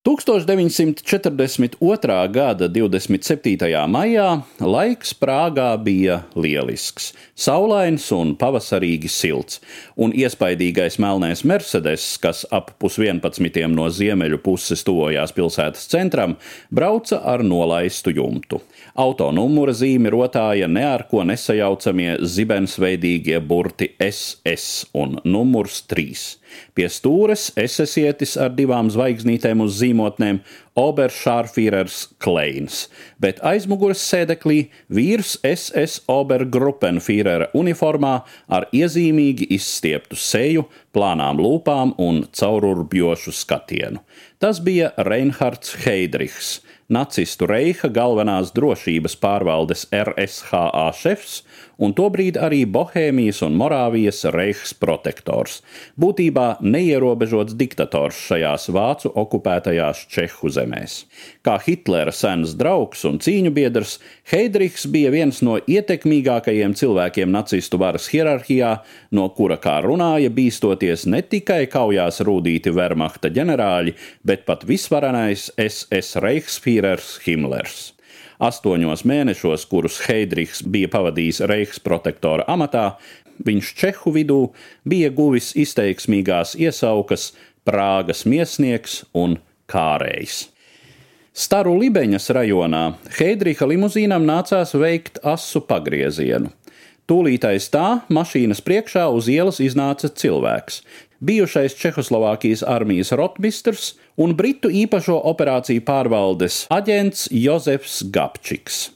1942. gada 27. maijā laiks Prāgā bija lielisks, saulains un pavasarīgi silts, un iespaidīgais melnais Mercedes, kas ap pusvienpadsmitiem no ziemeļu puses tuvojās pilsētas centram, brauca ar nolaistu jumtu. Auto numura zīmi rotāja ne ar ko nesajaucamie zibensveidīgie burti SS un numurs 3. Pie stūres esesietis ar divām zvaigznītēm uz zīmotnēm Oberšārfīrers Kleins, bet aizmugures sēdeklī vīrs SS Obergruppenfīrera uniformā ar iezīmīgi izstieptu seju, plānām lūpām un caururbjošu skatienu. Tas bija Reinhards Heidrichs, nacistu reiha galvenās drošības pārvaldes RSHA šefs un tobrīd arī Bohēmijas un Morāvijas reichs protektors, būtībā neierobežots diktators šajās vācu okupētajās Čehu zemēs. Kā Hitlera sens draugs un cīņu biedrs, Heidrichs bija viens no ietekmīgākajiem cilvēkiem nacistu varas hierarhijā, no kura, kā runāja, bīstoties ne tikai kaujās rūdīti Wehrmachta ģenerāļi, bet pat visvarenais SS Reichsfīrers Himmlers. Astoņos mēnešos, kurus Heidrichs bija pavadījis Reichsprotektora amatā, viņš Čehu vidū bija guvis izteiksmīgās iesaukas Prāgas miesnieks un kārējs. Staru Libeņas rajonā Heidricha limuzīnam nācās veikt asu pagriezienu. Tūlītais tā mašīnas priekšā uz ielas iznāca cilvēks bijušais Čehoslovākijas armijas rotmistrs un Britu īpašo operāciju pārvaldes aģents Jozefs Gapčiks.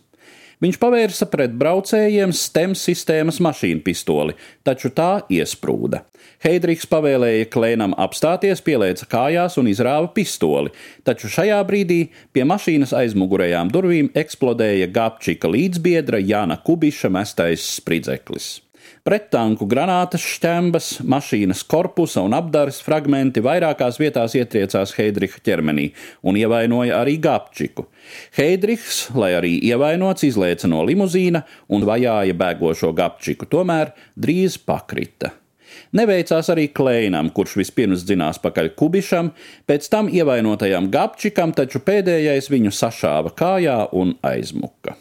Viņš pavērsa pret braucējiem STEM sistēmas mašīnu pistoli, taču tā iesprūda. Heidrichs pavēlēja Klēnam apstāties, pielēca kājās un izrāva pistoli, taču šajā brīdī pie mašīnas aizmugurējām durvīm eksplodēja Gapčika līdzbiedra Jana Kubiša mestais spridzeklis. Prettanku granātas šķembas, mašīnas korpusa un apdares fragmenti vairākās vietās ietriecās Heidricha ķermenī un ievainoja arī Gapčiku. Heidrichs, lai arī ievainots, izlēca no limuzīna un vajāja bēgošo Gapčiku, tomēr drīz pakrita. Neveicās arī Kleinam, kurš vispirms dzinās pakaļ kubišam, pēc tam ievainotajam Gapčikam, taču pēdējais viņu sašāva kājā un aizmuka.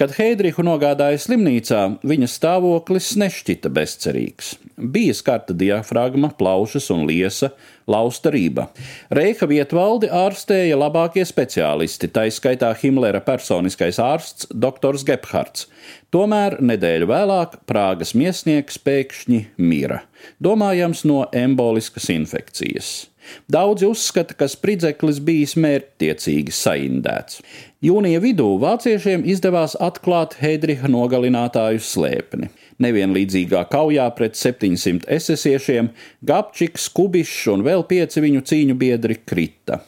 Kad Heidrihu nogādāja slimnīcā, viņa stāvoklis nešķita bezcerīgs. Bija skarta diafragma, plaušas un liesa, lausta rība. Reiha vietvaldi ārstēja labākie speciālisti, tā izskaitā Himlera personiskais ārsts dr. Gebhards. Tomēr nedēļu vēlāk Prāgas miesnieks pēkšņi mira, domājams no emboliskas infekcijas. Daudzi uzskata, ka spridzeklis bijis mērķtiecīgi saindēts. Jūnija vidū vāciešiem izdevās atklāt Heidriha nogalinātāju slēpni. Nevienlīdzīgā kaujā pret 700 esesiešiem Gapčiks, Kubišs un vēl pieci viņu cīņu biedri krita.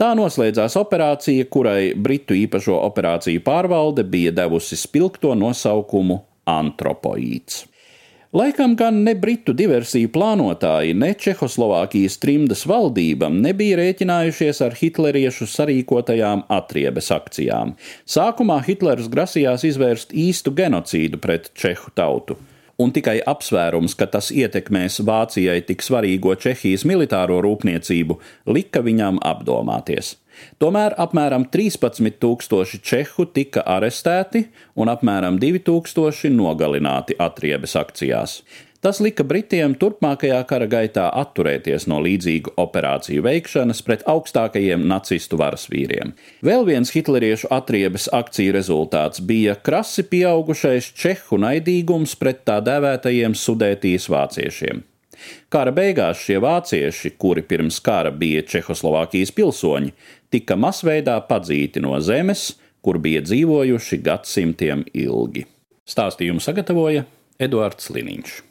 Tā noslēdzās operācija, kurai Britu īpašo operāciju pārvalde bija devusi spilgto nosaukumu Antropoīds. Laikam gan ne britu diversiju plānotāji, ne Čehoslovākijas trimdas valdībam nebija rēķinājušies ar hitleriešu sarīkotajām atriebes akcijām. Sākumā Hitlers grasījās izvērst īstu genocīdu pret čehu tautu un tikai apsvērums, ka tas ietekmēs Vācijai tik svarīgo Čehijas militāro rūpniecību, lika viņam apdomāties. Tomēr apmēram 13,000 čehu tika arestēti un apmēram 2,000 nogalināti atriebes akcijās. Tas lika Britiem turpmākajā kara gaitā atturēties no līdzīgu operāciju veikšanas pret augstākajiem nacistu varas vīriem. Vēl viens hitleriešu atriebes akciju rezultāts bija krasi pieaugušais čehu naidīgums pret tā dēvētajiem sudētīs vāciešiem. Kara beigās šie vācieši, kuri pirms kara bija Čehoslovākijas pilsoņi, tika masveidā padzīti no zemes, kur bija dzīvojuši gadsimtiem ilgi. Stāstījumu sagatavoja Eduards Liniņš.